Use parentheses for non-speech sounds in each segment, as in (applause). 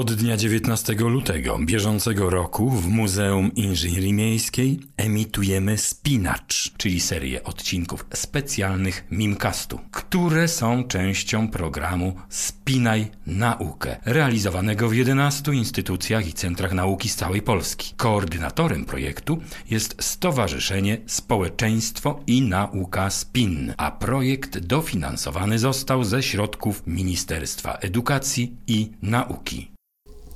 Od dnia 19 lutego bieżącego roku w Muzeum Inżynierii Miejskiej emitujemy Spinacz, czyli serię odcinków specjalnych Mimcastu, które są częścią programu Spinaj Naukę, realizowanego w 11 instytucjach i centrach nauki z całej Polski. Koordynatorem projektu jest Stowarzyszenie Społeczeństwo i Nauka SPIN, a projekt dofinansowany został ze środków Ministerstwa Edukacji i Nauki.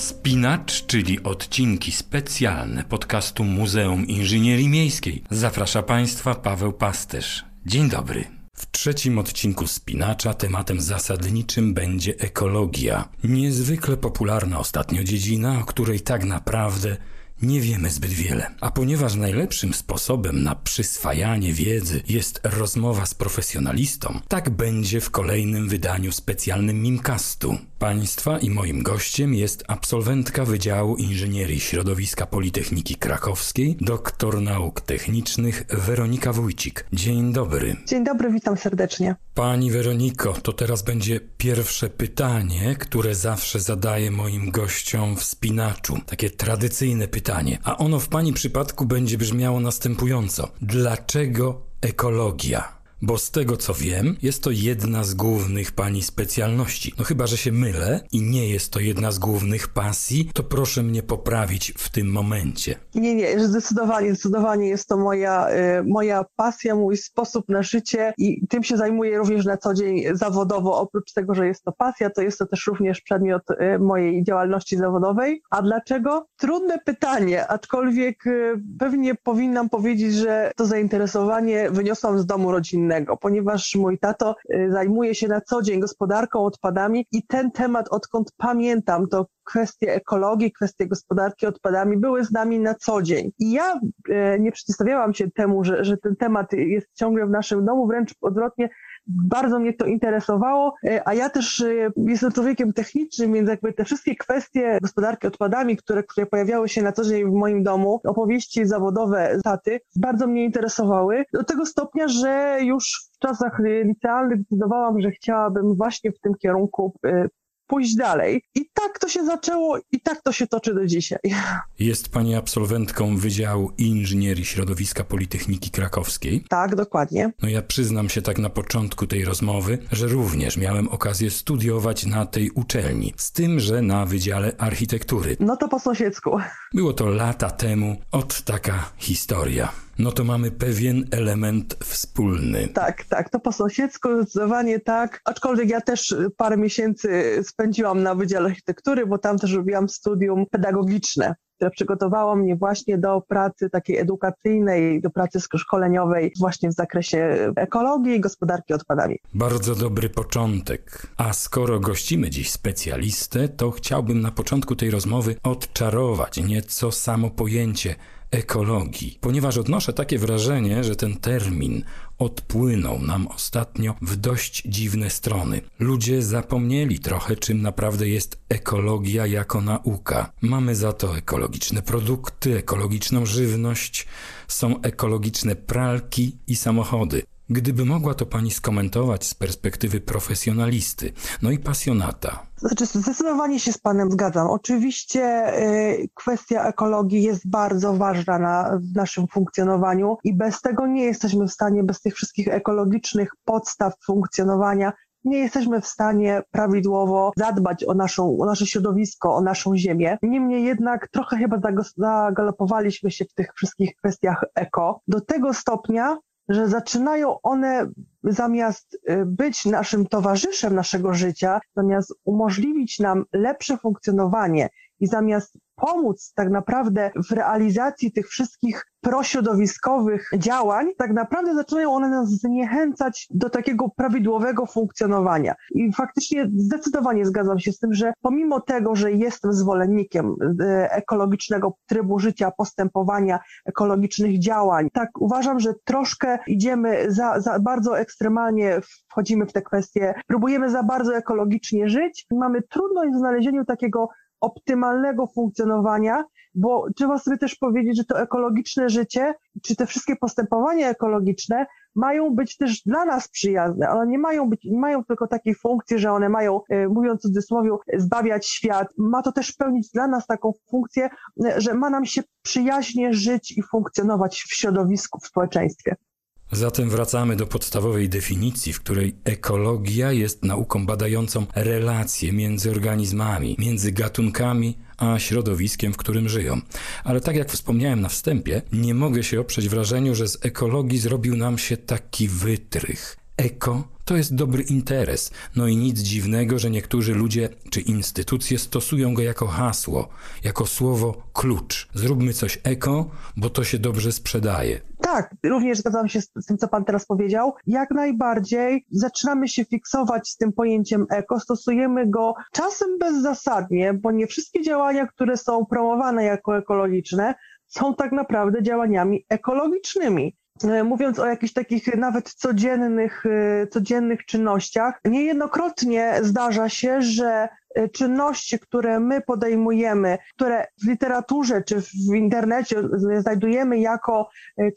Spinacz, czyli odcinki specjalne podcastu Muzeum Inżynierii Miejskiej, zaprasza Państwa Paweł Pasterz. Dzień dobry. W trzecim odcinku Spinacza tematem zasadniczym będzie ekologia. Niezwykle popularna ostatnio dziedzina, o której tak naprawdę nie wiemy zbyt wiele. A ponieważ najlepszym sposobem na przyswajanie wiedzy jest rozmowa z profesjonalistą, tak będzie w kolejnym wydaniu specjalnym Mimcastu. Państwa i moim gościem jest absolwentka Wydziału Inżynierii Środowiska Politechniki Krakowskiej, doktor nauk technicznych Weronika Wójcik. Dzień dobry. Dzień dobry, witam serdecznie. Pani Weroniko, to teraz będzie pierwsze pytanie, które zawsze zadaję moim gościom w spinaczu. Takie tradycyjne pytanie, a ono w Pani przypadku będzie brzmiało następująco: Dlaczego ekologia? Bo z tego co wiem, jest to jedna z głównych pani specjalności. No chyba, że się mylę i nie jest to jedna z głównych pasji, to proszę mnie poprawić w tym momencie. Nie, nie, zdecydowanie, zdecydowanie jest to moja, y, moja pasja, mój sposób na życie i tym się zajmuję również na co dzień zawodowo. Oprócz tego, że jest to pasja, to jest to też również przedmiot y, mojej działalności zawodowej. A dlaczego? Trudne pytanie, aczkolwiek y, pewnie powinnam powiedzieć, że to zainteresowanie wyniosłam z domu rodzinnego innego, ponieważ mój tato y, zajmuje się na co dzień gospodarką odpadami i ten temat, odkąd pamiętam, to kwestie ekologii, kwestie gospodarki odpadami były z nami na co dzień. I ja y, nie przeciwstawiałam się temu, że, że ten temat jest ciągle w naszym domu, wręcz odwrotnie, bardzo mnie to interesowało, e, a ja też e, jestem człowiekiem technicznym, więc jakby te wszystkie kwestie gospodarki odpadami, które, które pojawiały się na co dzień w moim domu, opowieści zawodowe taty, bardzo mnie interesowały. Do tego stopnia, że już w czasach licealnych zdecydowałam, że chciałabym właśnie w tym kierunku e, pójść dalej. I tak to się zaczęło i tak to się toczy do dzisiaj. (laughs) Jest pani absolwentką Wydziału Inżynierii Środowiska Politechniki Krakowskiej. Tak, dokładnie. No ja przyznam się tak na początku tej rozmowy, że również miałem okazję studiować na tej uczelni, z tym, że na Wydziale Architektury. No to po sąsiedzku. Było to lata temu, od taka historia no to mamy pewien element wspólny. Tak, tak, to po sąsiedzku zdecydowanie tak, aczkolwiek ja też parę miesięcy spędziłam na Wydziale Architektury, bo tam też robiłam studium pedagogiczne które przygotowało mnie właśnie do pracy takiej edukacyjnej, do pracy szkoleniowej właśnie w zakresie ekologii i gospodarki odpadami. Bardzo dobry początek. A skoro gościmy dziś specjalistę, to chciałbym na początku tej rozmowy odczarować nieco samo pojęcie ekologii, ponieważ odnoszę takie wrażenie, że ten termin odpłynął nam ostatnio w dość dziwne strony. Ludzie zapomnieli trochę, czym naprawdę jest ekologia jako nauka. Mamy za to ekologiczne produkty, ekologiczną żywność, są ekologiczne pralki i samochody. Gdyby mogła to pani skomentować z perspektywy profesjonalisty, no i pasjonata. Znaczy, zdecydowanie się z Panem zgadzam. Oczywiście y, kwestia ekologii jest bardzo ważna na, w naszym funkcjonowaniu i bez tego nie jesteśmy w stanie, bez tych wszystkich ekologicznych podstaw funkcjonowania, nie jesteśmy w stanie prawidłowo zadbać o, naszą, o nasze środowisko, o naszą ziemię. Niemniej jednak trochę chyba zagalopowaliśmy się w tych wszystkich kwestiach eko do tego stopnia, że zaczynają one zamiast y, być naszym towarzyszem naszego życia, zamiast umożliwić nam lepsze funkcjonowanie i zamiast pomóc tak naprawdę w realizacji tych wszystkich prośrodowiskowych działań, tak naprawdę zaczynają one nas zniechęcać do takiego prawidłowego funkcjonowania. I faktycznie zdecydowanie zgadzam się z tym, że pomimo tego, że jestem zwolennikiem e, ekologicznego trybu życia, postępowania, ekologicznych działań, tak uważam, że troszkę idziemy za, za bardzo ekstremalnie, wchodzimy w te kwestie, próbujemy za bardzo ekologicznie żyć. Mamy trudność w znalezieniu takiego optymalnego funkcjonowania, bo trzeba sobie też powiedzieć, że to ekologiczne życie, czy te wszystkie postępowania ekologiczne mają być też dla nas przyjazne. One nie mają być, nie mają tylko takiej funkcji, że one mają, e, mówiąc w cudzysłowie, zbawiać świat. Ma to też pełnić dla nas taką funkcję, e, że ma nam się przyjaźnie żyć i funkcjonować w środowisku, w społeczeństwie. Zatem wracamy do podstawowej definicji, w której ekologia jest nauką badającą relacje między organizmami, między gatunkami a środowiskiem, w którym żyją. Ale tak jak wspomniałem na wstępie, nie mogę się oprzeć wrażeniu, że z ekologii zrobił nam się taki wytrych. Eko to jest dobry interes, no i nic dziwnego, że niektórzy ludzie czy instytucje stosują go jako hasło, jako słowo klucz. Zróbmy coś eko, bo to się dobrze sprzedaje. Tak, również zgadzam się z, tym, co Pan teraz powiedział. Jak najbardziej zaczynamy się fiksować z tym pojęciem eko, stosujemy go czasem bezzasadnie, bo nie wszystkie działania, które są promowane jako ekologiczne, są tak naprawdę działaniami ekologicznymi. E, mówiąc o jakichś takich nawet codziennych, e, codziennych czynnościach, niejednokrotnie zdarza się, że e, czynności, które my podejmujemy, które w literaturze czy w internecie znajdujemy jako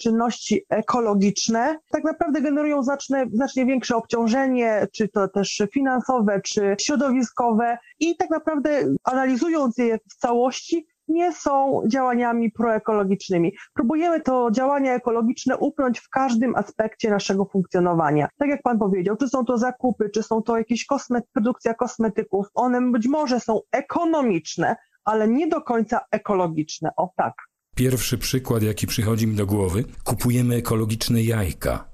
czynności ekologiczne, tak naprawdę generują znacznie, znacznie większe obciążenie, czy to też finansowe, czy środowiskowe i tak naprawdę analizując je w całości, nie są działaniami proekologicznymi. Próbujemy to działania ekologiczne upiąć w każdym aspekcie naszego funkcjonowania. Tak jak Pan powiedział, czy są to zakupy, czy są to jakieś kosmet, produkcja kosmetyków, one być może są ekonomiczne, ale nie do końca ekologiczne. O tak. Pierwszy przykład, jaki przychodzi mi do głowy, kupujemy ekologiczne jajka.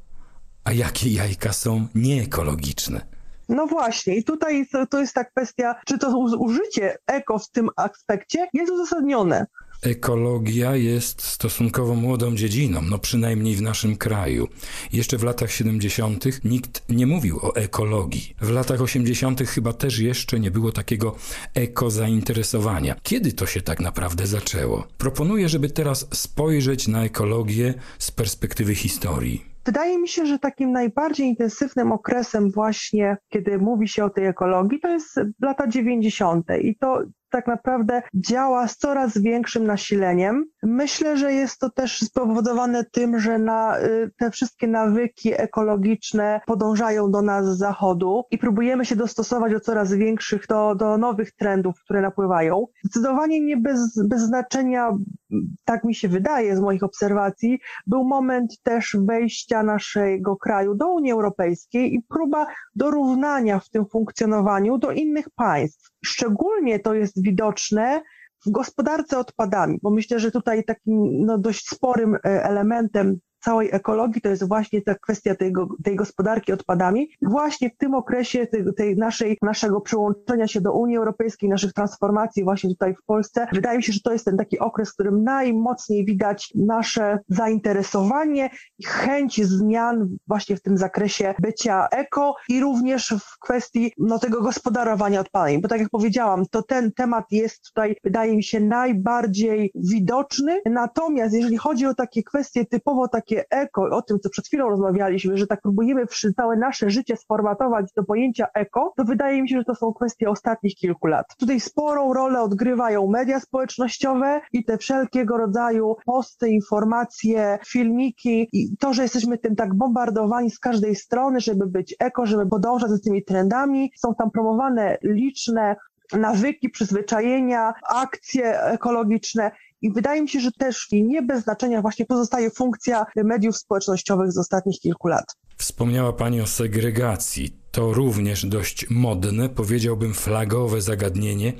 A jakie jajka są nieekologiczne? No właśnie, i tutaj to, jest ta kwestia, czy to użycie eko w tym aspekcie jest uzasadnione. Ekologia jest stosunkowo młodą dziedziną, no przynajmniej w naszym kraju. Jeszcze w latach 70. nikt nie mówił o ekologii. W latach 80. chyba też jeszcze nie było takiego eko zainteresowania. Kiedy to się tak naprawdę zaczęło? Proponuję, żeby teraz spojrzeć na ekologię z perspektywy historii. Wydaje mi się, że takim najbardziej intensywnym okresem właśnie, kiedy mówi się o tej ekologii, to jest lata 90. I to tak naprawdę działa z coraz większym nasileniem. Myślę, że jest to też spowodowane tym, że na, y, te wszystkie nawyki ekologiczne podążają do nas z zachodu i próbujemy się dostosować do coraz większych, do, do nowych trendów, które napływają. Zdecydowanie nie bez, bez znaczenia, tak mi się wydaje z moich obserwacji, był moment też wejścia naszego kraju do Unii Europejskiej i próba dorównania w tym funkcjonowaniu do innych państw. Szczególnie to jest widoczne w gospodarce odpadami, bo myślę, że tutaj takim no, dość sporym e, elementem całej ekologii, to jest właśnie ta kwestia tej, gospodarki odpadami. Właśnie w tym okresie tej, tej, naszej, naszego przyłączenia się do Unii Europejskiej, naszych transformacji właśnie tutaj w Polsce, wydaje mi się, że to jest ten taki okres, w którym najmocniej widać nasze zainteresowanie i chęć zmian właśnie w tym zakresie bycia eko i również w kwestii no, tego gospodarowania odpadami, bo tak jak powiedziałam, to ten temat jest tutaj, wydaje mi się, najbardziej widoczny. Natomiast jeżeli chodzi o takie kwestie typowo takie takie eko, o tym, co przed chwilą rozmawialiśmy, że tak próbujemy całe nasze życie sformatować do pojęcia eko, to wydaje mi się, że to są kwestie ostatnich kilku lat. Tutaj sporą rolę odgrywają media społecznościowe i te wszelkiego rodzaju posty, informacje, filmiki i to, że jesteśmy tym tak bombardowani z każdej strony, żeby być eko, żeby podążać za tymi trendami. Są tam promowane liczne nawyki, przyzwyczajenia, akcje ekologiczne i wydaje mi się, że też nie bez znaczenia właśnie pozostaje funkcja mediów społecznościowych z ostatnich kilku lat. Wspomniała Pani o segregacji. To również dość modne, powiedziałbym flagowe zagadnienie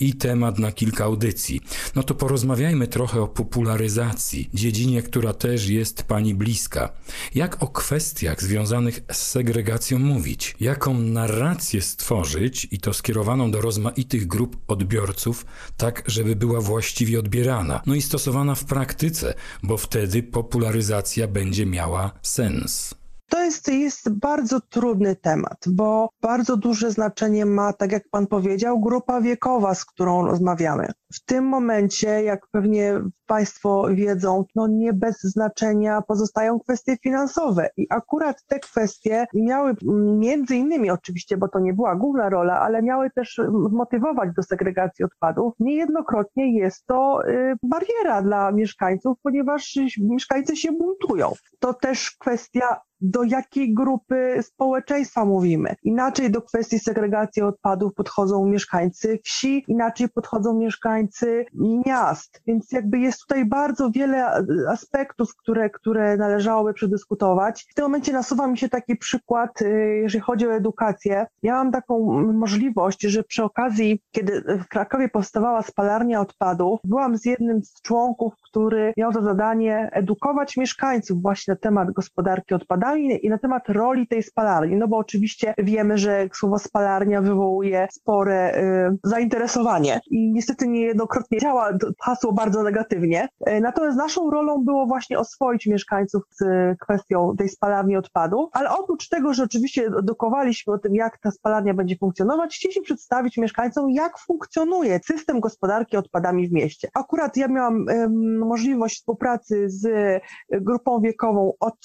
i temat na kilka audycji. No to porozmawiajmy trochę o popularyzacji, dziedzinie, która też jest pani bliska. Jak o kwestiach związanych z segregacją mówić? Jaką narrację stworzyć i to skierowaną do rozmaitych grup odbiorców, tak żeby była właściwie odbierana, no i stosowana w praktyce, bo wtedy popularyzacja będzie miała sens. To jest, jest bardzo trudny temat, bo bardzo duże znaczenie ma, tak jak Pan powiedział, grupa wiekowa, z którą rozmawiamy. W tym momencie, jak pewnie Państwo wiedzą, no nie bez znaczenia pozostają kwestie finansowe. I akurat te kwestie miały między innymi oczywiście, bo to nie była główna rola, ale miały też motywować do segregacji odpadów. Niejednokrotnie jest to y, bariera dla mieszkańców, ponieważ mieszkańcy się buntują. To też kwestia do jakiej grupy społeczeństwa mówimy. Inaczej do kwestii segregacji odpadów podchodzą mieszkańcy wsi, inaczej podchodzą mieszkańcy miast. Więc jakby jest tutaj bardzo wiele aspektów, które, które należałoby przedyskutować. W tym momencie nasuwa mi się taki przykład, y, jeżeli chodzi o edukację. Ja mam taką możliwość, że przy okazji, kiedy w Krakowie powstawała spalarnia odpadów, byłam z jednym z członków, który miał za zadanie edukować mieszkańców właśnie na temat gospodarki odpadami i na temat roli tej spalarni. No bo oczywiście wiemy, że słowo spalarnia wywołuje spore y, zainteresowanie i niestety niejednokrotnie działa hasło bardzo negatywnie. Y, natomiast naszą rolą było właśnie oswoić mieszkańców z kwestią tej spalarni odpadów, ale oprócz tego, że oczywiście edukowaliśmy o tym, jak ta spalarnia będzie funkcjonować, chcieliśmy przedstawić mieszkańcom, jak funkcjonuje system gospodarki odpadami w mieście. Akurat ja miałam możliwość współpracy z grupą wiekową od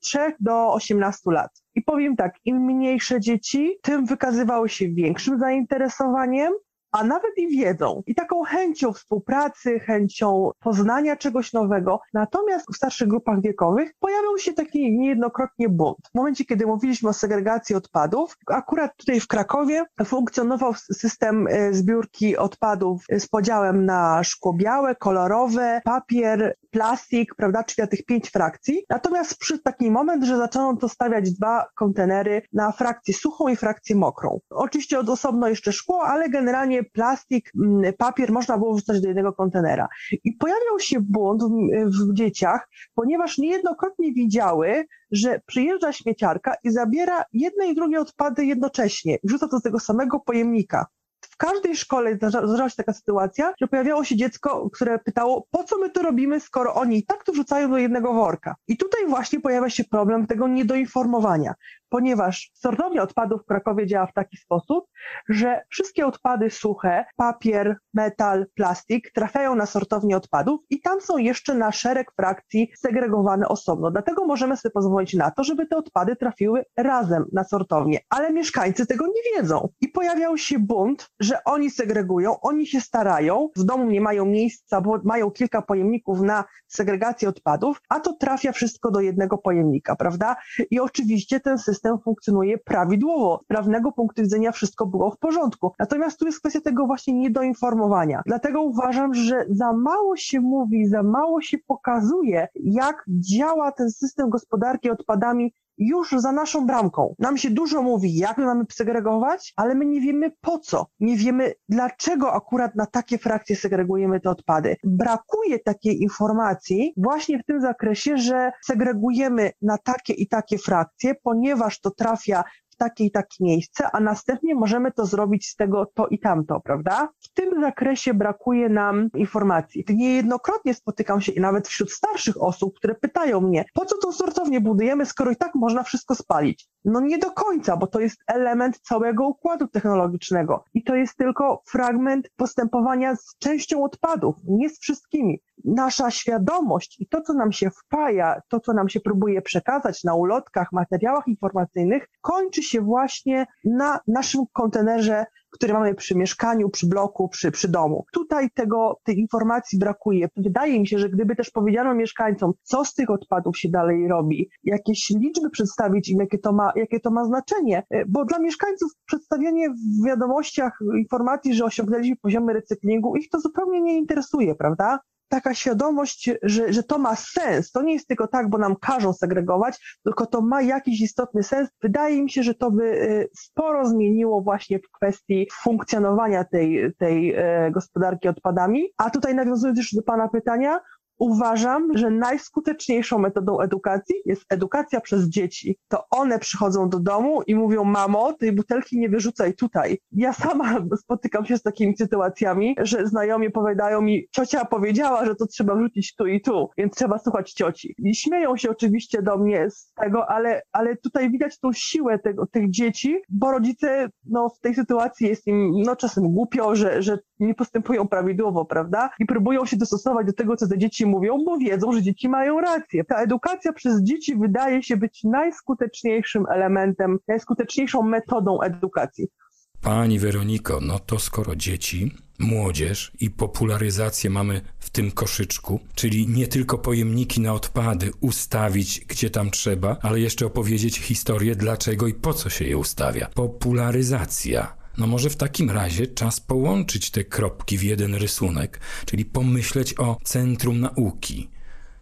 3 do 18 lat. I powiem tak, im mniejsze dzieci, tym wykazywały się większym zainteresowaniem, a nawet i wiedzą i taką chęcią współpracy, chęcią poznania czegoś nowego. Natomiast w starszych grupach wiekowych pojawiał się taki niejednokrotnie bunt. W momencie, kiedy mówiliśmy o segregacji odpadów, akurat tutaj w Krakowie funkcjonował system e, zbiórki odpadów z podziałem na szkło białe, kolorowe, papier, plastik, prawda, czyli na tych pięć frakcji. Natomiast przyszedł taki moment, że zaczęto to stawiać dwa kontenery na frakcję suchą i frakcję mokrą. Oczywiście od osobno jeszcze szkło, ale generalnie plastik, mm, papier można było wrzucać do jednego kontenera. I pojawiał się bunt w, w dzieciach, ponieważ niejednokrotnie widziały, że przyjeżdża śmieciarka i zabiera jedne i drugie odpady jednocześnie, wrzuca to z tego samego pojemnika w każdej szkole zdarzała się taka sytuacja, że pojawiało się dziecko, które pytało, po co my to robimy, skoro oni i tak to wrzucają do jednego worka. I tutaj właśnie pojawia się problem tego niedoinformowania ponieważ sortownia odpadów w Krakowie działa w taki sposób, że wszystkie odpady suche, papier, metal, plastik trafiają na sortownię odpadów i tam są jeszcze na szereg frakcji segregowane osobno. Dlatego możemy sobie pozwolić na to, żeby te odpady trafiły razem na sortownię, ale mieszkańcy tego nie wiedzą. I pojawiał się bunt, że oni segregują, oni się starają, w domu nie mają miejsca, bo mają kilka pojemników na segregację odpadów, a to trafia wszystko do jednego pojemnika, prawda? I oczywiście ten system system funkcjonuje prawidłowo. Z prawnego punktu widzenia wszystko było w porządku. Natomiast tu jest kwestia tego właśnie niedoinformowania. Dlatego uważam, że za mało się mówi, za mało się pokazuje, jak działa ten system gospodarki odpadami już za naszą bramką. Nam się dużo mówi, jak my mamy segregować, ale my nie wiemy po co. Nie wiemy, dlaczego akurat na takie frakcje segregujemy te odpady. Brakuje takiej informacji właśnie w tym zakresie, że segregujemy na takie i takie frakcje, ponieważ to trafia takie i takie miejsce, a następnie możemy to zrobić z tego to i tamto, prawda? W tym zakresie brakuje nam informacji. Niejednokrotnie spotykam się i nawet wśród starszych osób, które pytają mnie, po co tą sortownię budujemy, skoro i tak można wszystko spalić? No nie do końca, bo to jest element całego układu technologicznego i to jest tylko fragment postępowania z częścią odpadów, nie z wszystkimi nasza świadomość i to, co nam się wpaja, to, co nam się próbuje przekazać na ulotkach, materiałach informacyjnych, kończy się właśnie na naszym kontenerze, który mamy przy mieszkaniu, przy bloku, przy, przy domu. Tutaj tego, tej informacji brakuje. Wydaje mi się, że gdyby też powiedziano mieszkańcom, co z tych odpadów się dalej robi, jakieś liczby przedstawić im, jakie to ma, jakie to ma znaczenie, bo dla mieszkańców przedstawienie w wiadomościach informacji, że osiągnęliśmy poziomy recyklingu, ich to zupełnie nie interesuje, prawda? Taka świadomość, że, że to ma sens. To nie jest tylko tak, bo nam każą segregować, tylko to ma jakiś istotny sens. Wydaje mi się, że to by y, sporo zmieniło właśnie w kwestii funkcjonowania tej, tej e, gospodarki odpadami. A tutaj nawiązując już do Pana pytania, Uważam, że najskuteczniejszą metodą edukacji jest edukacja przez dzieci. To one przychodzą do domu i mówią: Mamo, tej butelki nie wyrzucaj tutaj. Ja sama (laughs) spotykam się z takimi sytuacjami, że znajomi powiadają mi: Ciocia powiedziała, że to trzeba wrzucić tu i tu, więc trzeba słuchać cioci. I śmieją się oczywiście do mnie z tego, ale, ale tutaj widać tą siłę tego, tych dzieci, bo rodzice no, w tej sytuacji jest im no, czasem głupio, że, że nie postępują prawidłowo, prawda? I próbują się dostosować do tego, co te dzieci mówią, bo wiedzą, że dzieci mają rację. Ta edukacja przez dzieci wydaje się być najskuteczniejszym elementem, najskuteczniejszą metodą edukacji. Pani Weroniko, no to skoro dzieci, młodzież i popularyzację mamy w tym koszyczku, czyli nie tylko pojemniki na odpady ustawić gdzie tam trzeba, ale jeszcze opowiedzieć historię dlaczego i po co się je ustawia. Popularyzacja no może w takim razie czas połączyć te kropki w jeden rysunek, czyli pomyśleć o centrum nauki.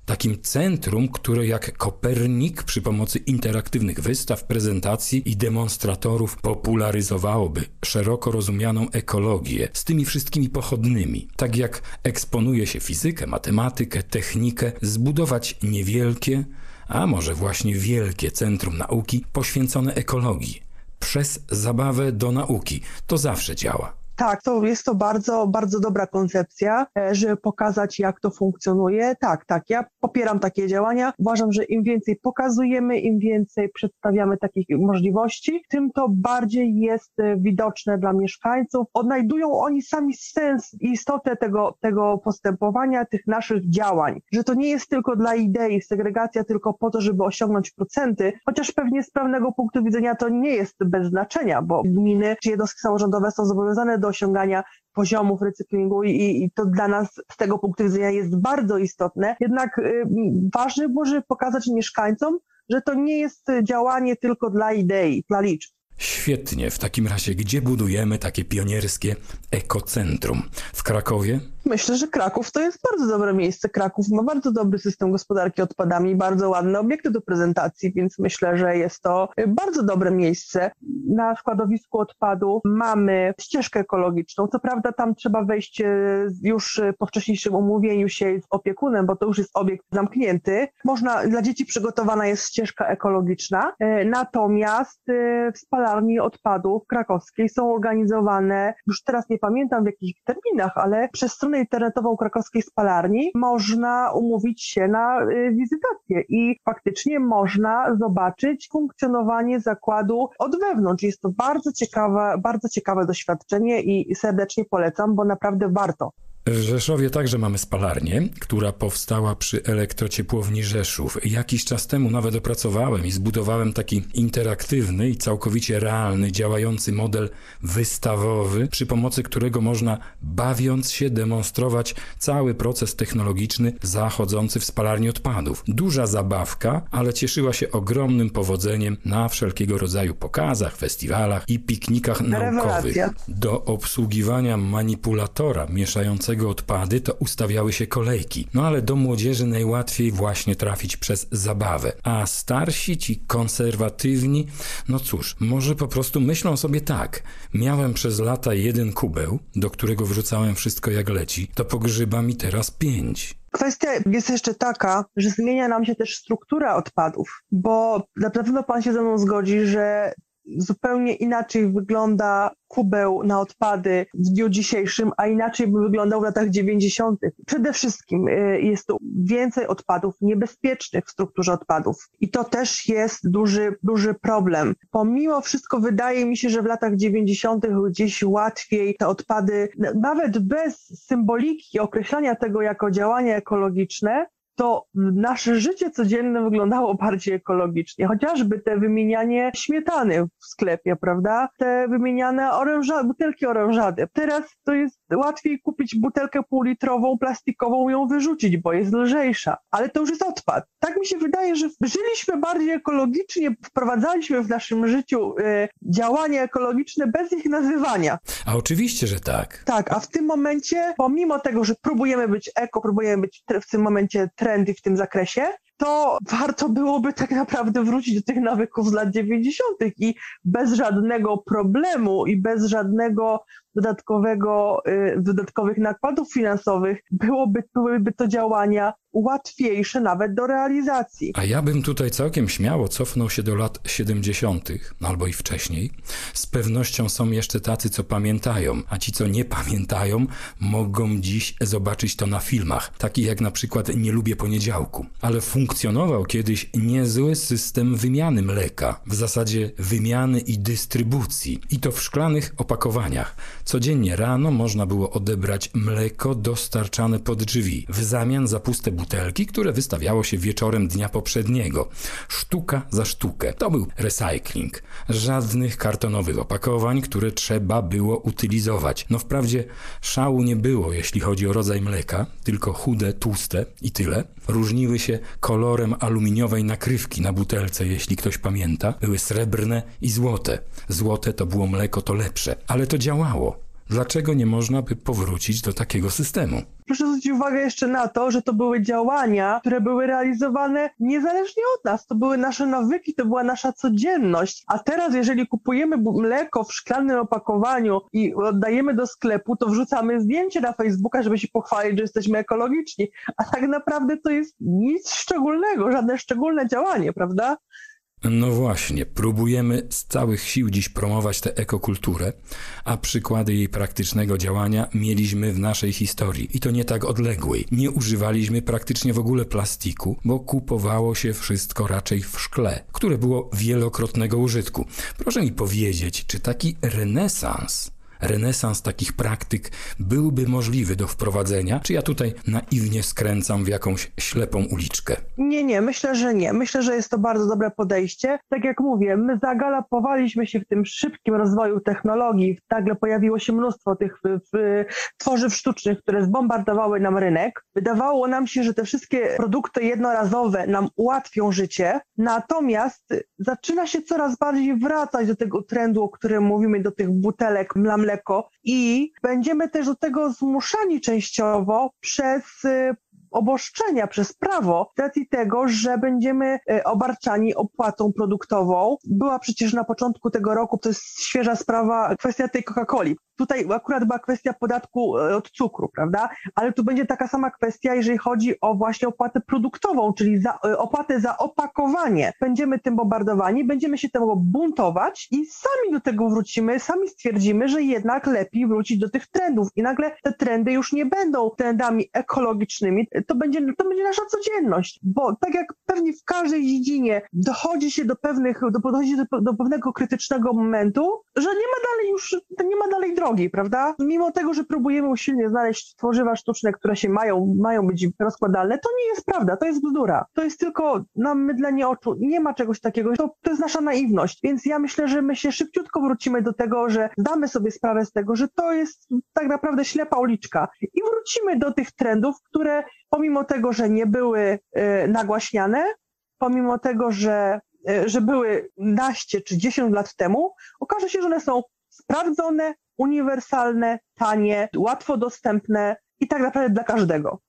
Takim centrum, które jak Kopernik przy pomocy interaktywnych wystaw, prezentacji i demonstratorów popularyzowałoby szeroko rozumianą ekologię z tymi wszystkimi pochodnymi. Tak jak eksponuje się fizykę, matematykę, technikę, zbudować niewielkie, a może właśnie wielkie centrum nauki poświęcone ekologii przez zabawę do nauki. To zawsze działa. Tak, to jest to bardzo, bardzo dobra koncepcja, e, żeby pokazać, jak to funkcjonuje. Tak, tak, ja popieram takie działania. Uważam, że im więcej pokazujemy, im więcej przedstawiamy takich możliwości, tym to bardziej jest e, widoczne dla mieszkańców. Odnajdują oni sami sens i istotę tego, tego postępowania, tych naszych działań. Że to nie jest tylko dla idei segregacja, tylko po to, żeby osiągnąć procenty, chociaż pewnie z pewnego punktu widzenia to nie jest bez znaczenia, bo gminy czy jednostki samorządowe są zobowiązane do osiągania poziomów recyklingu i, i, to dla nas z tego punktu widzenia jest bardzo istotne. Jednak y, ważne może pokazać mieszkańcom, że to nie jest działanie tylko dla idei, dla liczb. Świetnie. W takim razie, gdzie budujemy takie pionierskie ekocentrum? W Krakowie? Myślę, że Kraków to jest bardzo dobre miejsce. Kraków ma bardzo dobry system gospodarki odpadami, bardzo ładne obiekty do prezentacji, więc myślę, że jest to bardzo dobre miejsce. Na składowisku odpadu mamy ścieżkę ekologiczną. Co prawda tam trzeba wejść e, już po wcześniejszym umówieniu się z opiekunem, bo to już jest obiekt zamknięty. Można, dla dzieci przygotowana jest ścieżka ekologiczna, e, natomiast e, w spalarni odpadów krakowskiej są organizowane, już teraz nie pamiętam w jakich terminach, ale przez stronę stronę internetową krakowskiej spalarni można umówić się na y, wizytację i faktycznie można zobaczyć funkcjonowanie zakładu od wewnątrz. Jest to bardzo ciekawe, bardzo ciekawe doświadczenie i serdecznie polecam, bo naprawdę warto. W Rzeszowie także mamy spalarnię, która powstała przy elektrociepłowni Rzeszów. Jakiś czas temu nawet opracowałem i zbudowałem taki interaktywny i całkowicie realny, działający model wystawowy, przy pomocy którego można, bawiąc się, demonstrować cały proces technologiczny zachodzący w spalarni odpadów. Duża zabawka, ale cieszyła się ogromnym powodzeniem na wszelkiego rodzaju pokazach, festiwalach i piknikach naukowych. Do obsługiwania manipulatora mieszającego odpady, to ustawiały się kolejki. No ale do młodzieży najłatwiej właśnie trafić przez zabawę. A starsi, ci konserwatywni, no cóż, może po prostu myślą sobie tak. Miałem przez lata jeden kubeł, do którego wrzucałem wszystko jak leci, to pogrzyba mi teraz pięć. Kwestia jest jeszcze taka, że zmienia nam się też struktura odpadów, bo na pewno pan się ze mną zgodzi, że zupełnie inaczej wygląda kubeł na odpady w dniu dzisiejszym, a inaczej by wyglądał w latach 90. Przede wszystkim y, jest tu więcej odpadów niebezpiecznych w strukturze odpadów i to też jest duży, duży problem. Pomimo wszystko wydaje mi się, że w latach 90. gdzieś łatwiej te odpady, nawet bez symboliki określania tego jako działania ekologiczne, to nasze życie codzienne wyglądało bardziej ekologicznie. Chociażby te wymienianie śmietany w sklepie, prawda? Te wymieniane oręża, butelki orężady. Teraz to jest łatwiej kupić butelkę półlitrową, plastikową, ją wyrzucić, bo jest lżejsza. Ale to już jest odpad. Tak mi się wydaje, że żyliśmy bardziej ekologicznie, wprowadzaliśmy w naszym życiu y, działania ekologiczne bez ich nazywania. A oczywiście, że tak. Tak, a w tym momencie, pomimo tego, że próbujemy być eko, próbujemy być w tym momencie trendy w tym zakresie, to warto byłoby tak naprawdę wrócić do tych nawyków z lat 90. i bez żadnego problemu i bez żadnego dodatkowego, y, dodatkowych nakładów finansowych byłoby, byłyby to działania łatwiejsze nawet do realizacji. A ja bym tutaj całkiem śmiało cofnął się do lat 70., no albo i wcześniej. Z pewnością są jeszcze tacy, co pamiętają, a ci, co nie pamiętają, mogą dziś zobaczyć to na filmach, takich jak na przykład Nie lubię poniedziałku. Ale funkcjonował kiedyś niezły system wymiany mleka, w zasadzie wymiany i dystrybucji, i to w szklanych opakowaniach. Codziennie rano można było odebrać mleko dostarczane pod drzwi, w zamian za puste butelki, które wystawiało się wieczorem dnia poprzedniego. Sztuka za sztukę. To był recycling. Żadnych kartonowych opakowań, które trzeba było utylizować. No wprawdzie szału nie było, jeśli chodzi o rodzaj mleka, tylko chude, tłuste i tyle. Różniły się kolorem aluminiowej nakrywki na butelce, jeśli ktoś pamięta. Były srebrne i złote. Złote to było mleko to lepsze, ale to działało. Dlaczego nie można by powrócić do takiego systemu? Proszę zwrócić uwagę jeszcze na to, że to były działania, które były realizowane niezależnie od nas. To były nasze nawyki, to była nasza codzienność. A teraz, jeżeli kupujemy mleko w szklanym opakowaniu i oddajemy do sklepu, to wrzucamy zdjęcie na Facebooka, żeby się pochwalić, że jesteśmy ekologiczni. A tak naprawdę to jest nic szczególnego, żadne szczególne działanie, prawda? No właśnie, próbujemy z całych sił dziś promować tę ekokulturę, a przykłady jej praktycznego działania mieliśmy w naszej historii i to nie tak odległej. Nie używaliśmy praktycznie w ogóle plastiku, bo kupowało się wszystko raczej w szkle, które było wielokrotnego użytku. Proszę mi powiedzieć, czy taki renesans renesans takich praktyk byłby możliwy do wprowadzenia, czy ja tutaj naiwnie skręcam w jakąś ślepą uliczkę? Nie, nie, myślę, że nie. Myślę, że jest to bardzo dobre podejście. Tak jak mówię, my zagalopowaliśmy się w tym szybkim rozwoju technologii. Nagle pojawiło się mnóstwo tych tworzyw sztucznych, które zbombardowały nam rynek. Wydawało nam się, że te wszystkie produkty jednorazowe nam ułatwią życie, natomiast zaczyna się coraz bardziej wracać do tego trendu, o którym mówimy, do tych butelek mlamle i będziemy też do tego zmuszani częściowo przez y, oboszczenia przez prawo z racji tego, że będziemy y, obarczani opłatą produktową. Była przecież na początku tego roku, to jest świeża sprawa, kwestia tej Coca-Coli. Tutaj akurat była kwestia podatku e, od cukru, prawda? Ale tu będzie taka sama kwestia, jeżeli chodzi o właśnie opłatę produktową, czyli za, e, opłatę za opakowanie. Będziemy tym bombardowani, będziemy się tego buntować i sami do tego wrócimy, sami stwierdzimy, że jednak lepiej wrócić do tych trendów i nagle te trendy już nie będą trendami ekologicznymi, to będzie, to będzie nasza codzienność, bo tak jak pewnie w każdej dziedzinie dochodzi się do pewnych, do, dochodzi do, do pewnego krytycznego momentu, że nie ma dalej już, nie ma dalej drogi prawda? Mimo tego, że próbujemy usilnie znaleźć tworzywa sztuczne, które się mają, mają być rozkładalne, to nie jest prawda, to jest bzdura. To jest tylko nam mydlenie oczu. Nie ma czegoś takiego. To, to jest nasza naiwność. Więc ja myślę, że my się szybciutko wrócimy do tego, że damy sobie sprawę z tego, że to jest tak naprawdę ślepa uliczka i wrócimy do tych trendów, które pomimo tego, że nie były y, nagłaśniane, pomimo tego, że y, że były naście czy dziesięć lat temu, okaże się, że one są sprawdzone, uniwersalne, tanie, łatwo dostępne i tak naprawdę dla każdego.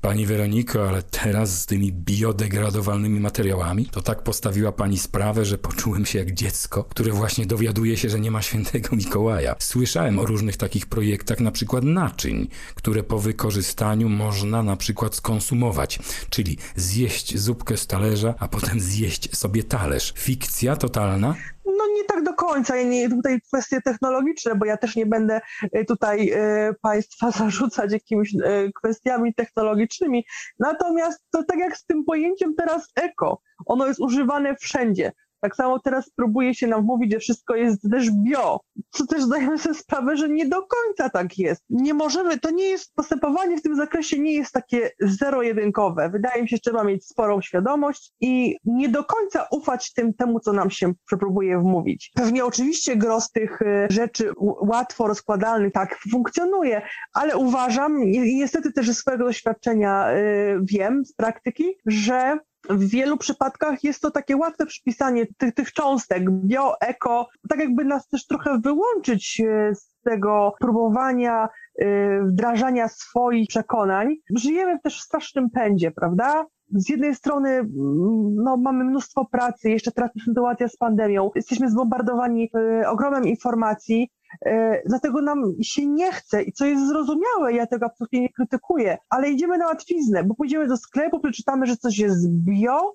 Pani Weroniko, ale teraz z tymi biodegradowalnymi materiałami, to tak postawiła pani sprawę, że poczułem się jak dziecko, które właśnie dowiaduje się, że nie ma świętego Mikołaja. Słyszałem o różnych takich projektach, na przykład naczyń, które po wykorzystaniu można na przykład skonsumować, czyli zjeść zupkę z talerza, a potem zjeść sobie talerz. Fikcja totalna? No nie tak do końca. Ja nie, tutaj kwestie technologiczne, bo ja też nie będę y, tutaj y, Państwa (laughs) zarzucać jakimiś y, kwestiami technologicznymi. Natomiast to tak jak z tym pojęciem teraz eko, ono jest używane wszędzie. Tak samo teraz próbuje się nam mówić, że wszystko jest też bio, co też zdajemy sobie sprawę, że nie do końca tak jest. Nie możemy, to nie jest, postępowanie w tym zakresie nie jest takie zero-jedynkowe. Wydaje mi się, że trzeba mieć sporą świadomość i nie do końca ufać tym, temu, co nam się próbuje wmówić. Pewnie oczywiście gros tych y, rzeczy łatwo rozkładalnych tak funkcjonuje, ale uważam i niestety też ze swojego doświadczenia y, wiem z praktyki, że w wielu przypadkach jest to takie łatwe przypisanie tych, tych cząstek bio, eko, tak jakby nas też trochę wyłączyć e, z tego próbowania e, wdrażania swoich przekonań. Żyjemy też w strasznym pędzie, prawda? z jednej strony no, mamy mnóstwo pracy, jeszcze teraz sytuacja z pandemią, jesteśmy zbombardowani y, ogromem informacji, dlatego nam się nie chce i co jest zrozumiałe, ja tego absolutnie nie krytykuję, ale idziemy na łatwiznę, bo pójdziemy do sklepu, przeczytamy, że coś jest bio,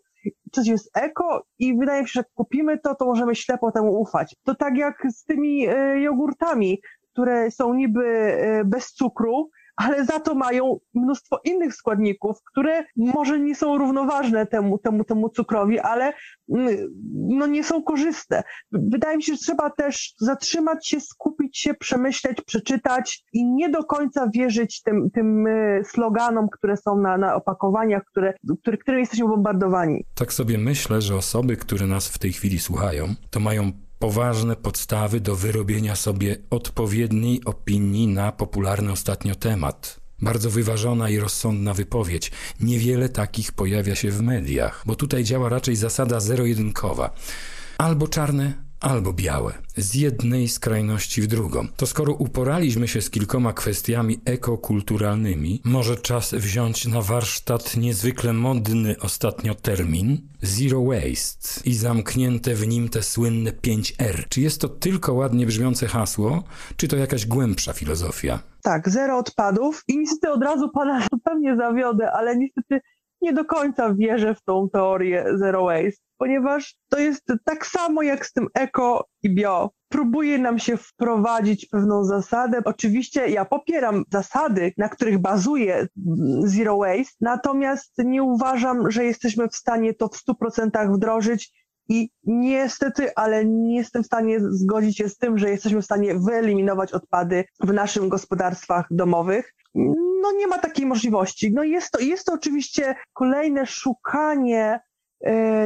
coś jest eko i wydaje mi się, że jak kupimy to, to możemy ślepo temu ufać. To tak jak z tymi y, jogurtami, które są niby bez cukru, ale za to mają mnóstwo innych składników, które może nie są równoważne temu, temu, temu cukrowi, ale mm, no nie są korzystne. Wydaje mi się, że trzeba też zatrzymać się, skupić się, przemyśleć, przeczytać i nie do końca wierzyć tym, tym y, sloganom, które są na, na opakowaniach, które, które, którymi jesteśmy bombardowani. Tak sobie myślę, że osoby, które nas w tej chwili słuchają, to mają poważne podstawy do wyrobienia sobie odpowiedniej opinii na popularny ostatnio temat. Bardzo wyważona i rozsądna wypowiedź. Niewiele takich pojawia się w mediach, bo tutaj działa raczej zasada zero-jedynkowa. Albo czarne, albo białe, z jednej skrajności w drugą. To skoro uporaliśmy się z kilkoma kwestiami ekokulturalnymi, może czas wziąć na warsztat niezwykle modny ostatnio termin zero waste i zamknięte w nim te słynne 5R. Czy jest to tylko ładnie brzmiące hasło, czy to jakaś głębsza filozofia? Tak, zero odpadów i niestety od razu pana (laughs) zupełnie zawiodę, ale niestety nie do końca wierzę w tą teorię zero waste ponieważ to jest tak samo jak z tym eko i bio. Próbuje nam się wprowadzić pewną zasadę. Oczywiście ja popieram zasady, na których bazuje Zero Waste, natomiast nie uważam, że jesteśmy w stanie to w 100% wdrożyć i niestety, ale nie jestem w stanie zgodzić się z tym, że jesteśmy w stanie wyeliminować odpady w naszych gospodarstwach domowych. No nie ma takiej możliwości. No jest to, jest to oczywiście kolejne szukanie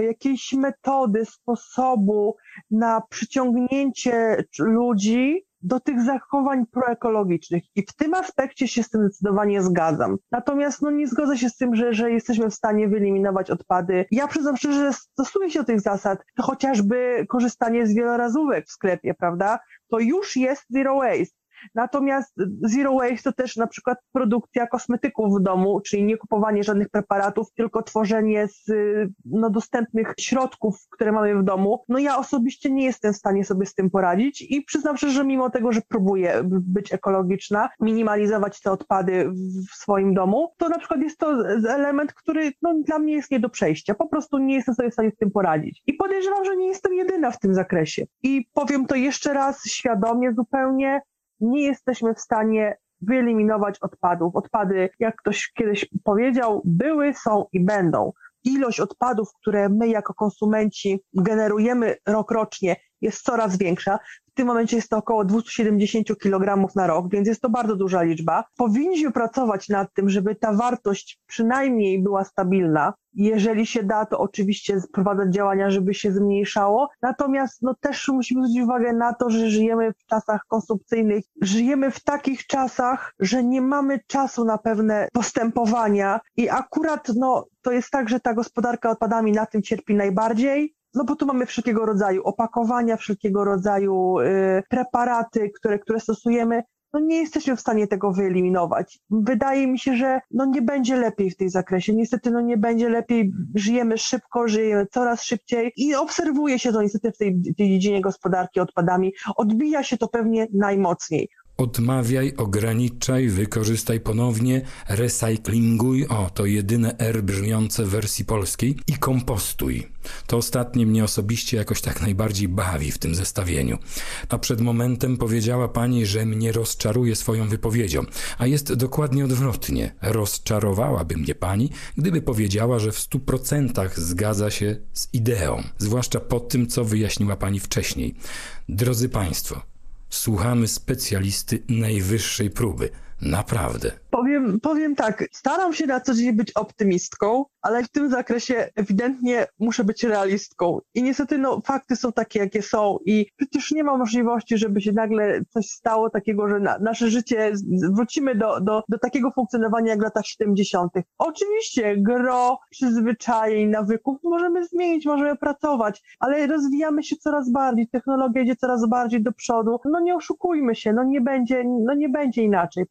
jakiejś metody, sposobu na przyciągnięcie ludzi do tych zachowań proekologicznych. I w tym aspekcie się z tym zdecydowanie zgadzam. Natomiast no, nie zgodzę się z tym, że, że jesteśmy w stanie wyeliminować odpady. Ja przyznam szczerze, że stosuję się do tych zasad. To chociażby korzystanie z wielorazówek w sklepie, prawda? To już jest zero waste. Natomiast zero waste to też na przykład produkcja kosmetyków w domu, czyli nie kupowanie żadnych preparatów, tylko tworzenie z no, dostępnych środków, które mamy w domu. No ja osobiście nie jestem w stanie sobie z tym poradzić i przyznam że mimo tego, że próbuję być ekologiczna, minimalizować te odpady w swoim domu, to na przykład jest to element, który no, dla mnie jest nie do przejścia. Po prostu nie jestem sobie w stanie z tym poradzić. I podejrzewam, że nie jestem jedyna w tym zakresie. I powiem to jeszcze raz świadomie zupełnie, nie jesteśmy w stanie wyeliminować odpadów. Odpady, jak ktoś kiedyś powiedział, były, są i będą. Ilość odpadów, które my jako konsumenci generujemy rokrocznie, jest coraz większa. W tym momencie jest to około 270 kg na rok, więc jest to bardzo duża liczba. Powinniśmy pracować nad tym, żeby ta wartość przynajmniej była stabilna. Jeżeli się da, to oczywiście wprowadzać działania, żeby się zmniejszało. Natomiast no, też musimy zwrócić uwagę na to, że żyjemy w czasach konsumpcyjnych. Żyjemy w takich czasach, że nie mamy czasu na pewne postępowania i akurat no, to jest tak, że ta gospodarka odpadami na tym cierpi najbardziej no bo tu mamy wszelkiego rodzaju opakowania, wszelkiego rodzaju y, preparaty, które, które stosujemy. No nie jesteśmy w stanie tego wyeliminować. Wydaje mi się, że no nie będzie lepiej w tej zakresie. Niestety no nie będzie lepiej. Żyjemy szybko, żyjemy coraz szybciej i obserwuje się to niestety w tej, tej dziedzinie gospodarki odpadami. Odbija się to pewnie najmocniej. Odmawiaj, ograniczaj, wykorzystaj ponownie, recyklinguj, o to jedyne R brzmiące w wersji polskiej, i kompostuj. To ostatnie mnie osobiście jakoś tak najbardziej bawi w tym zestawieniu. A przed momentem powiedziała pani, że mnie rozczaruje swoją wypowiedzią, a jest dokładnie odwrotnie. Rozczarowałaby mnie pani, gdyby powiedziała, że w stu procentach zgadza się z ideą, zwłaszcza po tym, co wyjaśniła pani wcześniej. Drodzy Państwo, słuchamy specjalisty najwyższej próby. Naprawdę. Powiem, powiem tak, staram się na co dzień być optymistką, ale w tym zakresie ewidentnie muszę być realistką. I niestety no, fakty są takie, jakie są i przecież nie ma możliwości, żeby się nagle coś stało takiego, że na, nasze życie wrócimy do, do, do takiego funkcjonowania jak w latach 70. Oczywiście gro przyzwyczajeń, nawyków możemy zmienić, możemy pracować, ale rozwijamy się coraz bardziej, technologia idzie coraz bardziej do przodu. No nie oszukujmy się, no nie będzie, no nie będzie inaczej.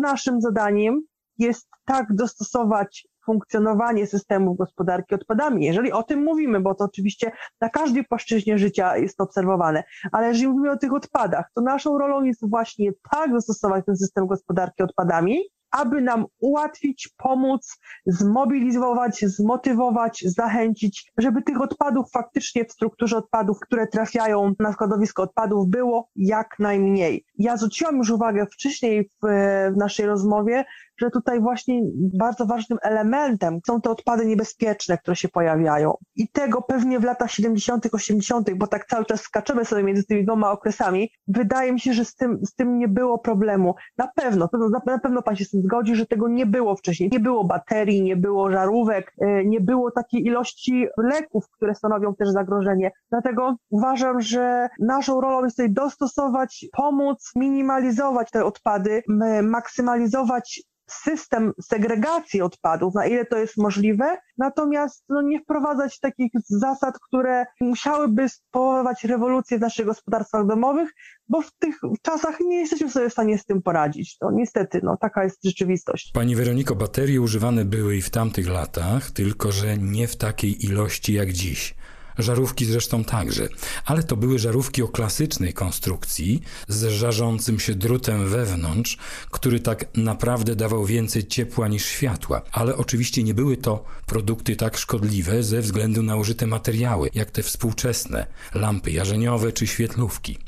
Naszym zadaniem jest tak dostosować funkcjonowanie systemów gospodarki odpadami. Jeżeli o tym mówimy, bo to oczywiście na każdej płaszczyźnie życia jest obserwowane, ale jeżeli mówimy o tych odpadach, to naszą rolą jest właśnie tak dostosować ten system gospodarki odpadami, aby nam ułatwić, pomóc, zmobilizować, zmotywować, zachęcić, żeby tych odpadów faktycznie w strukturze odpadów, które trafiają na składowisko odpadów, było jak najmniej. Ja zwróciłam już uwagę wcześniej w, w naszej rozmowie, że tutaj właśnie bardzo ważnym elementem są te odpady niebezpieczne, które się pojawiają. I tego pewnie w latach 70., 80., bo tak cały czas skaczemy sobie między tymi dwoma okresami, wydaje mi się, że z tym, z tym nie było problemu. Na pewno, na pewno pan się z tym zgodzi, że tego nie było wcześniej. Nie było baterii, nie było żarówek, e, nie było takiej ilości leków, które stanowią też zagrożenie. Dlatego uważam, że naszą rolą jest tutaj dostosować, pomóc, minimalizować te odpady, maksymalizować system segregacji odpadów, na ile to jest możliwe, natomiast no, nie wprowadzać takich zasad, które musiałyby spowodować rewolucję w naszych gospodarstwach domowych, bo w tych czasach nie jesteśmy sobie w stanie z tym poradzić. No niestety, no taka jest rzeczywistość. Pani Weroniko, baterie używane były i w tamtych latach, tylko że nie w takiej ilości jak dziś. Żarówki zresztą także, ale to były żarówki o klasycznej konstrukcji z żarzącym się drutem wewnątrz, który tak naprawdę dawał więcej ciepła niż światła. Ale oczywiście nie były to produkty tak szkodliwe ze względu na użyte materiały, jak te współczesne lampy jarzeniowe czy świetlówki.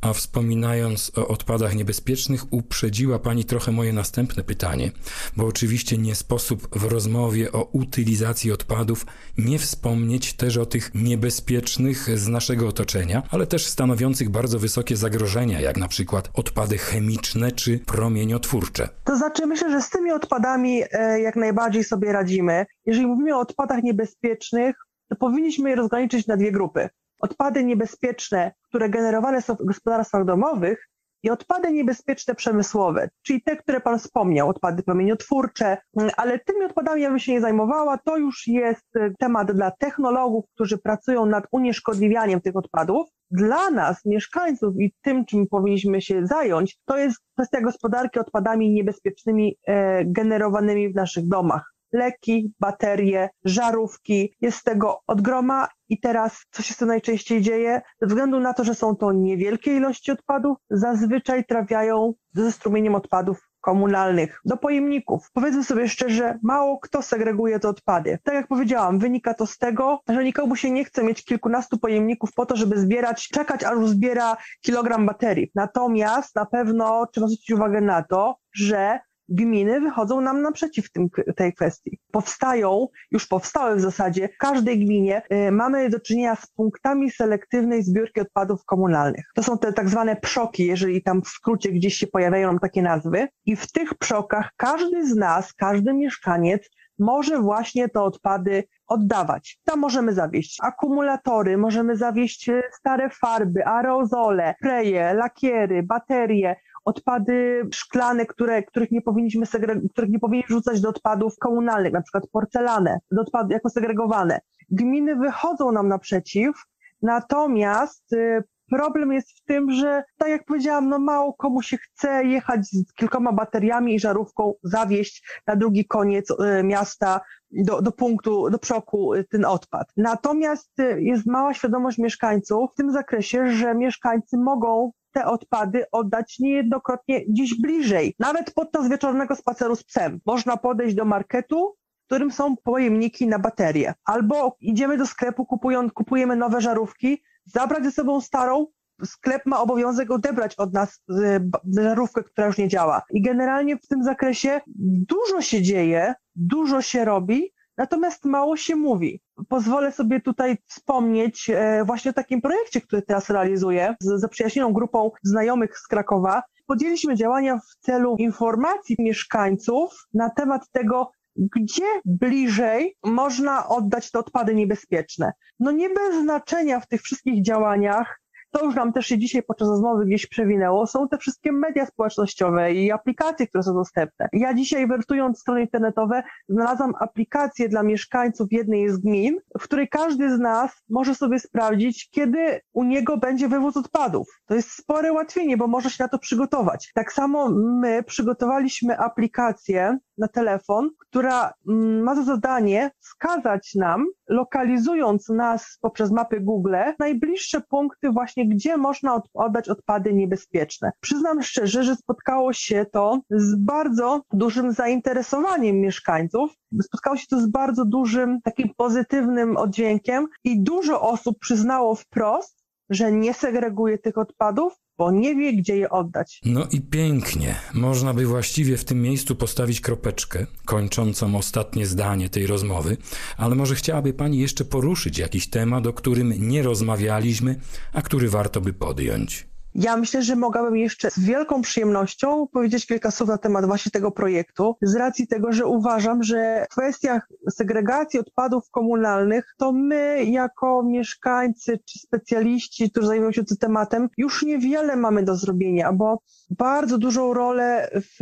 A wspominając o odpadach niebezpiecznych, uprzedziła Pani trochę moje następne pytanie, bo oczywiście nie sposób w rozmowie o utylizacji odpadów nie wspomnieć też o tych niebezpiecznych z naszego otoczenia, ale też stanowiących bardzo wysokie zagrożenia, jak na przykład odpady chemiczne czy promieniotwórcze. To znaczy, myślę, że z tymi odpadami e, jak najbardziej sobie radzimy. Jeżeli mówimy o odpadach niebezpiecznych, to powinniśmy je rozgraniczyć na dwie grupy odpady niebezpieczne, które generowane są w gospodarstwach domowych i odpady niebezpieczne przemysłowe, czyli te, które Pan wspomniał, odpady promieniotwórcze, ale tymi odpadami ja bym się nie zajmowała. To już jest e, temat dla technologów, którzy pracują nad unieszkodliwianiem tych odpadów. Dla nas, mieszkańców i tym, czym powinniśmy się zająć, to jest kwestia gospodarki odpadami niebezpiecznymi e, generowanymi w naszych domach leki, baterie, żarówki. Jest tego od groma i teraz, co się z tym najczęściej dzieje? Ze względu na to, że są to niewielkie ilości odpadów, zazwyczaj trafiają ze strumieniem odpadów komunalnych, do pojemników. Powiedzmy sobie szczerze, mało kto segreguje te odpady. Tak jak powiedziałam, wynika to z tego, że nikomu się nie chce mieć kilkunastu pojemników po to, żeby zbierać, czekać aż zbiera kilogram baterii. Natomiast na pewno trzeba zwrócić uwagę na to, że gminy wychodzą nam naprzeciw tym, tej kwestii. Powstają, już powstały w zasadzie, w każdej gminie y, mamy do czynienia z punktami selektywnej zbiórki odpadów komunalnych. To są te tak zwane przoki, jeżeli tam w skrócie gdzieś się pojawiają nam takie nazwy. I w tych przokach każdy z nas, każdy mieszkaniec może właśnie te odpady oddawać. Tam możemy zawieść akumulatory, możemy zawieść y, stare farby, aerozole, preje, lakiery, baterie, odpady szklane, które, których nie powinniśmy których nie powinniśmy rzucać do odpadów komunalnych, na przykład porcelanę, do odpadów jako segregowane. Gminy wychodzą nam naprzeciw, natomiast y, problem jest w tym, że tak jak powiedziałam, no mało komu się chce jechać z kilkoma bateriami i żarówką, zawieść na drugi koniec y, miasta do, do punktu, do przoku y, ten odpad. Natomiast jest mała świadomość mieszkańców w tym zakresie, że mieszkańcy mogą te odpady oddać niejednokrotnie gdzieś bliżej. Nawet podczas wieczornego spaceru z psem. Można podejść do marketu, w którym są pojemniki na baterie. Albo idziemy do sklepu, kupując, kupujemy nowe żarówki, zabrać ze sobą starą, sklep ma obowiązek odebrać od nas y, żarówkę, która już nie działa. I generalnie w tym zakresie dużo się dzieje, dużo się robi, natomiast mało się mówi. Pozwolę sobie tutaj wspomnieć e, właśnie o takim projekcie, który teraz realizuję z zaprzyjaźnioną grupą znajomych z Krakowa. Podjęliśmy działania w celu informacji mieszkańców na temat tego, gdzie bliżej można oddać te odpady niebezpieczne. No nie bez znaczenia w tych wszystkich działaniach to już nam też się dzisiaj podczas rozmowy gdzieś przewinęło, są te wszystkie media społecznościowe i aplikacje, które są dostępne. Ja dzisiaj wertując strony internetowe znalazłam aplikację dla mieszkańców jednej z gmin, w której każdy z nas może sobie sprawdzić, kiedy u niego będzie wywóz odpadów. To jest spore ułatwienie, bo może się na to przygotować. Tak samo my przygotowaliśmy aplikację na telefon, która mm, ma za zadanie wskazać nam, lokalizując nas poprzez mapy Google, najbliższe punkty właśnie, gdzie można oddać odpady niebezpieczne. Przyznam szczerze, że spotkało się to z bardzo dużym zainteresowaniem mieszkańców. Spotkało się to z bardzo dużym takim pozytywnym oddźwiękiem i dużo osób przyznało wprost, że nie segreguje tych odpadów, bo nie wie, gdzie je oddać. No i pięknie. Można by właściwie w tym miejscu postawić kropeczkę, kończącą ostatnie zdanie tej rozmowy, ale może chciałaby Pani jeszcze poruszyć jakiś temat, o którym nie rozmawialiśmy, a który warto by podjąć. Ja myślę, że mogłabym jeszcze z wielką przyjemnością powiedzieć kilka słów na temat właśnie tego projektu, z racji tego, że uważam, że w kwestiach segregacji odpadów komunalnych, to my jako mieszkańcy czy specjaliści, którzy zajmują się tym tematem, już niewiele mamy do zrobienia, bo bardzo dużą rolę w,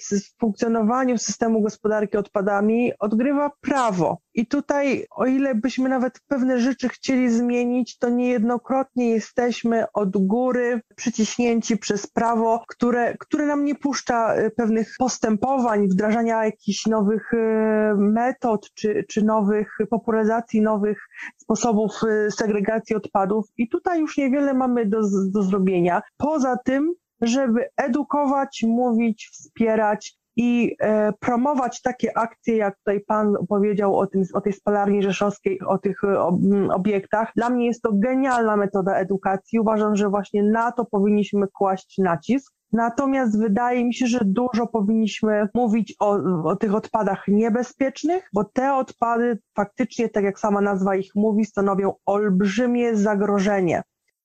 w funkcjonowaniu systemu gospodarki odpadami odgrywa prawo. I tutaj, o ile byśmy nawet pewne rzeczy chcieli zmienić, to niejednokrotnie jesteśmy od góry przyciśnięci przez prawo, które, które nam nie puszcza y, pewnych postępowań, wdrażania jakichś nowych y, metod czy, czy nowych popularyzacji, nowych sposobów y, segregacji odpadów. I tutaj już niewiele mamy do, do zrobienia. Poza tym, żeby edukować, mówić, wspierać, i e, promować takie akcje, jak tutaj Pan powiedział o, tym, o tej spalarni rzeszowskiej, o tych e, obiektach. Dla mnie jest to genialna metoda edukacji. Uważam, że właśnie na to powinniśmy kłaść nacisk. Natomiast wydaje mi się, że dużo powinniśmy mówić o, o, tych odpadach niebezpiecznych, bo te odpady faktycznie, tak jak sama nazwa ich mówi, stanowią olbrzymie zagrożenie.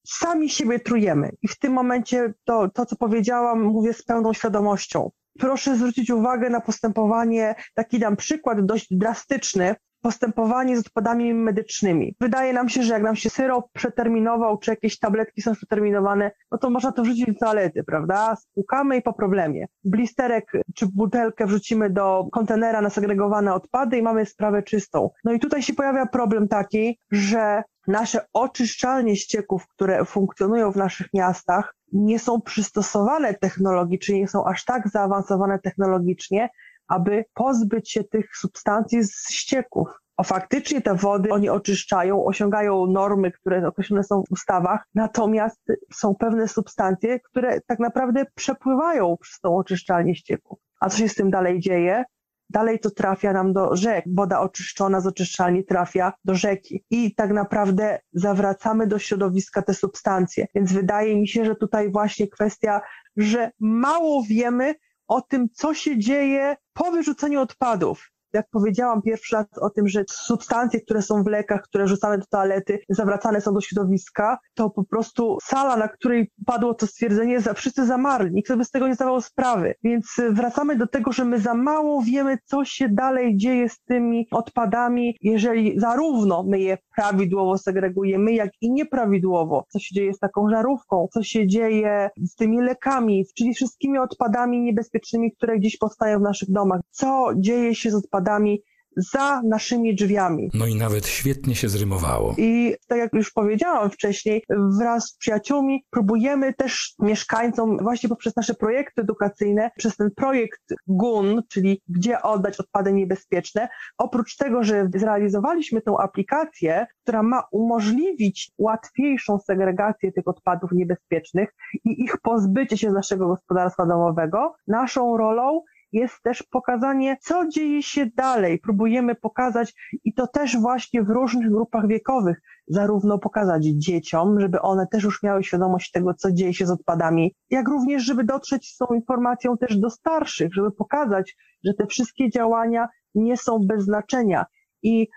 Sami siebie trujemy i w tym momencie to, to co powiedziałam, mówię z pełną świadomością proszę zwrócić uwagę na postępowanie, taki dam przykład dość drastyczny, postępowanie z odpadami medycznymi. Wydaje nam się, że jak nam się syrop przeterminował, czy jakieś tabletki są przeterminowane, no to można to wrzucić do toalety, prawda? Spłukamy i po problemie. Blisterek czy butelkę wrzucimy do kontenera na segregowane odpady i mamy sprawę czystą. No i tutaj się pojawia problem taki, że nasze oczyszczalnie ścieków, które funkcjonują w naszych miastach, nie są przystosowane technologicznie, nie są aż tak zaawansowane technologicznie, aby pozbyć się tych substancji z ścieków. O faktycznie te wody oni oczyszczają, osiągają normy, które określone są w ustawach, natomiast są pewne substancje, które tak naprawdę przepływają przez tą oczyszczalnię ścieków. A co się z tym dalej dzieje? dalej to trafia nam do rzek. Woda oczyszczona z oczyszczalni trafia do rzeki i tak naprawdę zawracamy do środowiska te substancje. Więc wydaje mi się, że tutaj właśnie kwestia, że mało wiemy o tym, co się dzieje po wyrzuceniu odpadów jak powiedziałam pierwszy raz o tym, że substancje, które są w lekach, które rzucamy do toalety, zawracane są do środowiska, to po prostu sala, na której padło to stwierdzenie, wszyscy zamarli, nikt sobie z tego nie zdawał sprawy. Więc wracamy do tego, że my za mało wiemy, co się dalej dzieje z tymi odpadami, jeżeli zarówno my je prawidłowo segregujemy, jak i nieprawidłowo. Co się dzieje z taką żarówką, co się dzieje z tymi lekami, czyli wszystkimi odpadami niebezpiecznymi, które gdzieś powstają w naszych domach. Co dzieje się z odpadami za naszymi drzwiami. No i nawet świetnie się zrymowało. I tak jak już powiedziałam wcześniej, wraz z przyjaciółmi próbujemy też mieszkańcom właśnie poprzez nasze projekty edukacyjne, przez ten projekt GUN, czyli Gdzie oddać odpady niebezpieczne, oprócz tego, że zrealizowaliśmy tę aplikację, która ma umożliwić łatwiejszą segregację tych odpadów niebezpiecznych i ich pozbycie się z naszego gospodarstwa domowego, naszą rolą jest też pokazanie, co dzieje się dalej. Próbujemy pokazać i to też właśnie w różnych grupach wiekowych, zarówno pokazać dzieciom, żeby one też już miały świadomość tego, co dzieje się z odpadami, jak również, żeby dotrzeć z tą informacją też do starszych, żeby pokazać, że te wszystkie działania nie są bez znaczenia. I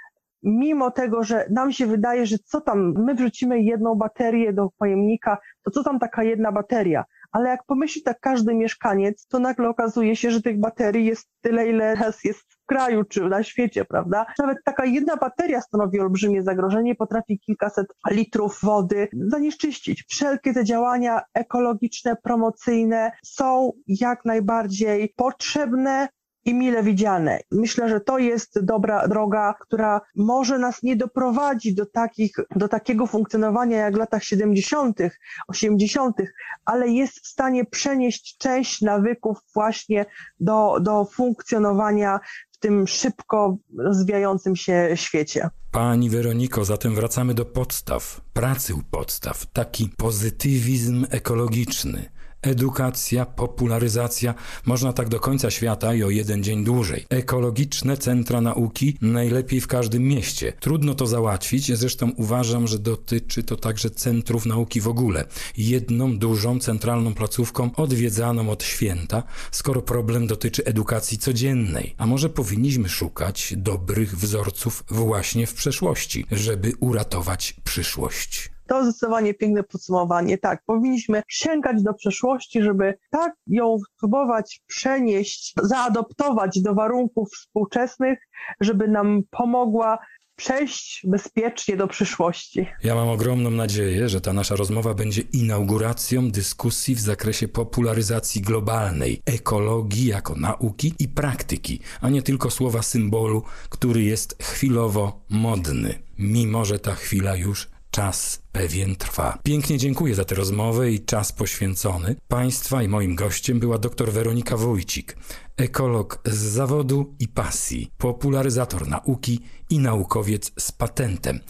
mimo tego, że nam się wydaje, że co tam, my wrzucimy jedną baterię do pojemnika, to co tam taka jedna bateria? Ale jak pomyśli tak każdy mieszkaniec, to nagle okazuje się, że tych baterii jest tyle, ile raz jest w kraju czy na świecie, prawda? Nawet taka jedna bateria stanowi olbrzymie zagrożenie, potrafi kilkaset litrów wody zanieczyścić. Wszelkie te działania ekologiczne, promocyjne są jak najbardziej potrzebne, i mile widziane. Myślę, że to jest dobra droga, która może nas nie doprowadzić do, takich, do takiego funkcjonowania jak w latach 70., 80., ale jest w stanie przenieść część nawyków właśnie do, do funkcjonowania w tym szybko rozwijającym się świecie. Pani Weroniko, zatem wracamy do podstaw, pracy u podstaw, taki pozytywizm ekologiczny Edukacja, popularyzacja, można tak do końca świata i o jeden dzień dłużej. Ekologiczne centra nauki najlepiej w każdym mieście. Trudno to załatwić, zresztą uważam, że dotyczy to także centrów nauki w ogóle. Jedną dużą centralną placówką odwiedzaną od święta, skoro problem dotyczy edukacji codziennej. A może powinniśmy szukać dobrych wzorców właśnie w przeszłości, żeby uratować przyszłość. To zdecydowanie piękne podsumowanie. Tak, powinniśmy sięgać do przeszłości, żeby tak ją spróbować przenieść, zaadoptować do warunków współczesnych, żeby nam pomogła przejść bezpiecznie do przyszłości. Ja mam ogromną nadzieję, że ta nasza rozmowa będzie inauguracją dyskusji w zakresie popularyzacji globalnej ekologii jako nauki i praktyki, a nie tylko słowa symbolu, który jest chwilowo modny, mimo że ta chwila już czas pewien trwa. Pięknie dziękuję za tę rozmowę i czas poświęcony. Państwa i moim gościem była dr Weronika Wójcik, ekolog z zawodu i pasji, popularyzator nauki i naukowiec z patentem.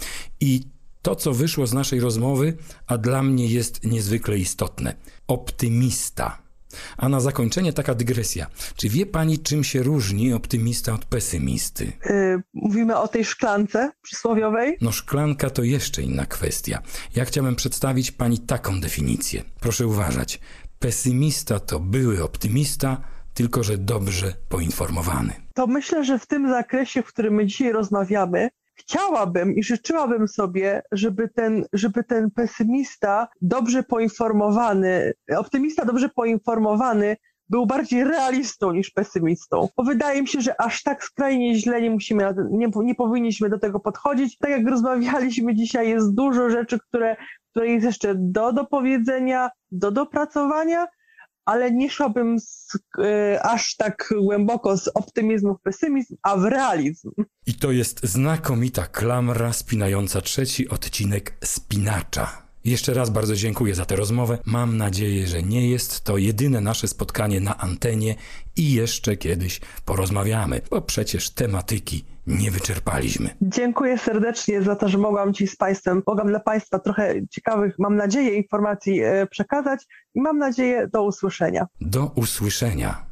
I to, co wyszło z naszej rozmowy, a dla mnie jest niezwykle istotne. Optymista a na zakończenie taka dygresja. Czy wie pani, czym się różni optymista od pesymisty? Yy, mówimy o tej szklance przysłowiowej? No, szklanka to jeszcze inna kwestia. Ja chciałem przedstawić pani taką definicję. Proszę uważać. Pesymista to były optymista, tylko że dobrze poinformowany. To myślę, że w tym zakresie, w którym my dzisiaj rozmawiamy, chciałabym i życzyłabym sobie, żeby ten, żeby ten pesymista dobrze poinformowany, optymista dobrze poinformowany był bardziej realistą niż pesymistą. Bo wydaje mi się, że aż tak skrajnie źle nie musimy, nie, nie powinniśmy do tego podchodzić. Tak jak rozmawialiśmy dzisiaj, jest dużo rzeczy, które, które jest jeszcze do dopowiedzenia, do dopracowania, ale nie szłabym z, y, aż tak głęboko z optymizmu w pesymizm, a w realizm. I to jest znakomita klamra spinająca trzeci odcinek Spinacza. Jeszcze raz bardzo dziękuję za tę rozmowę. Mam nadzieję, że nie jest to jedyne nasze spotkanie na antenie i jeszcze kiedyś porozmawiamy, bo przecież tematyki nie wyczerpaliśmy. Dziękuję serdecznie za to, że mogłam Ci z Państwem, mogłam dla Państwa trochę ciekawych, mam nadzieję, informacji e, przekazać i mam nadzieję do usłyszenia. Do usłyszenia.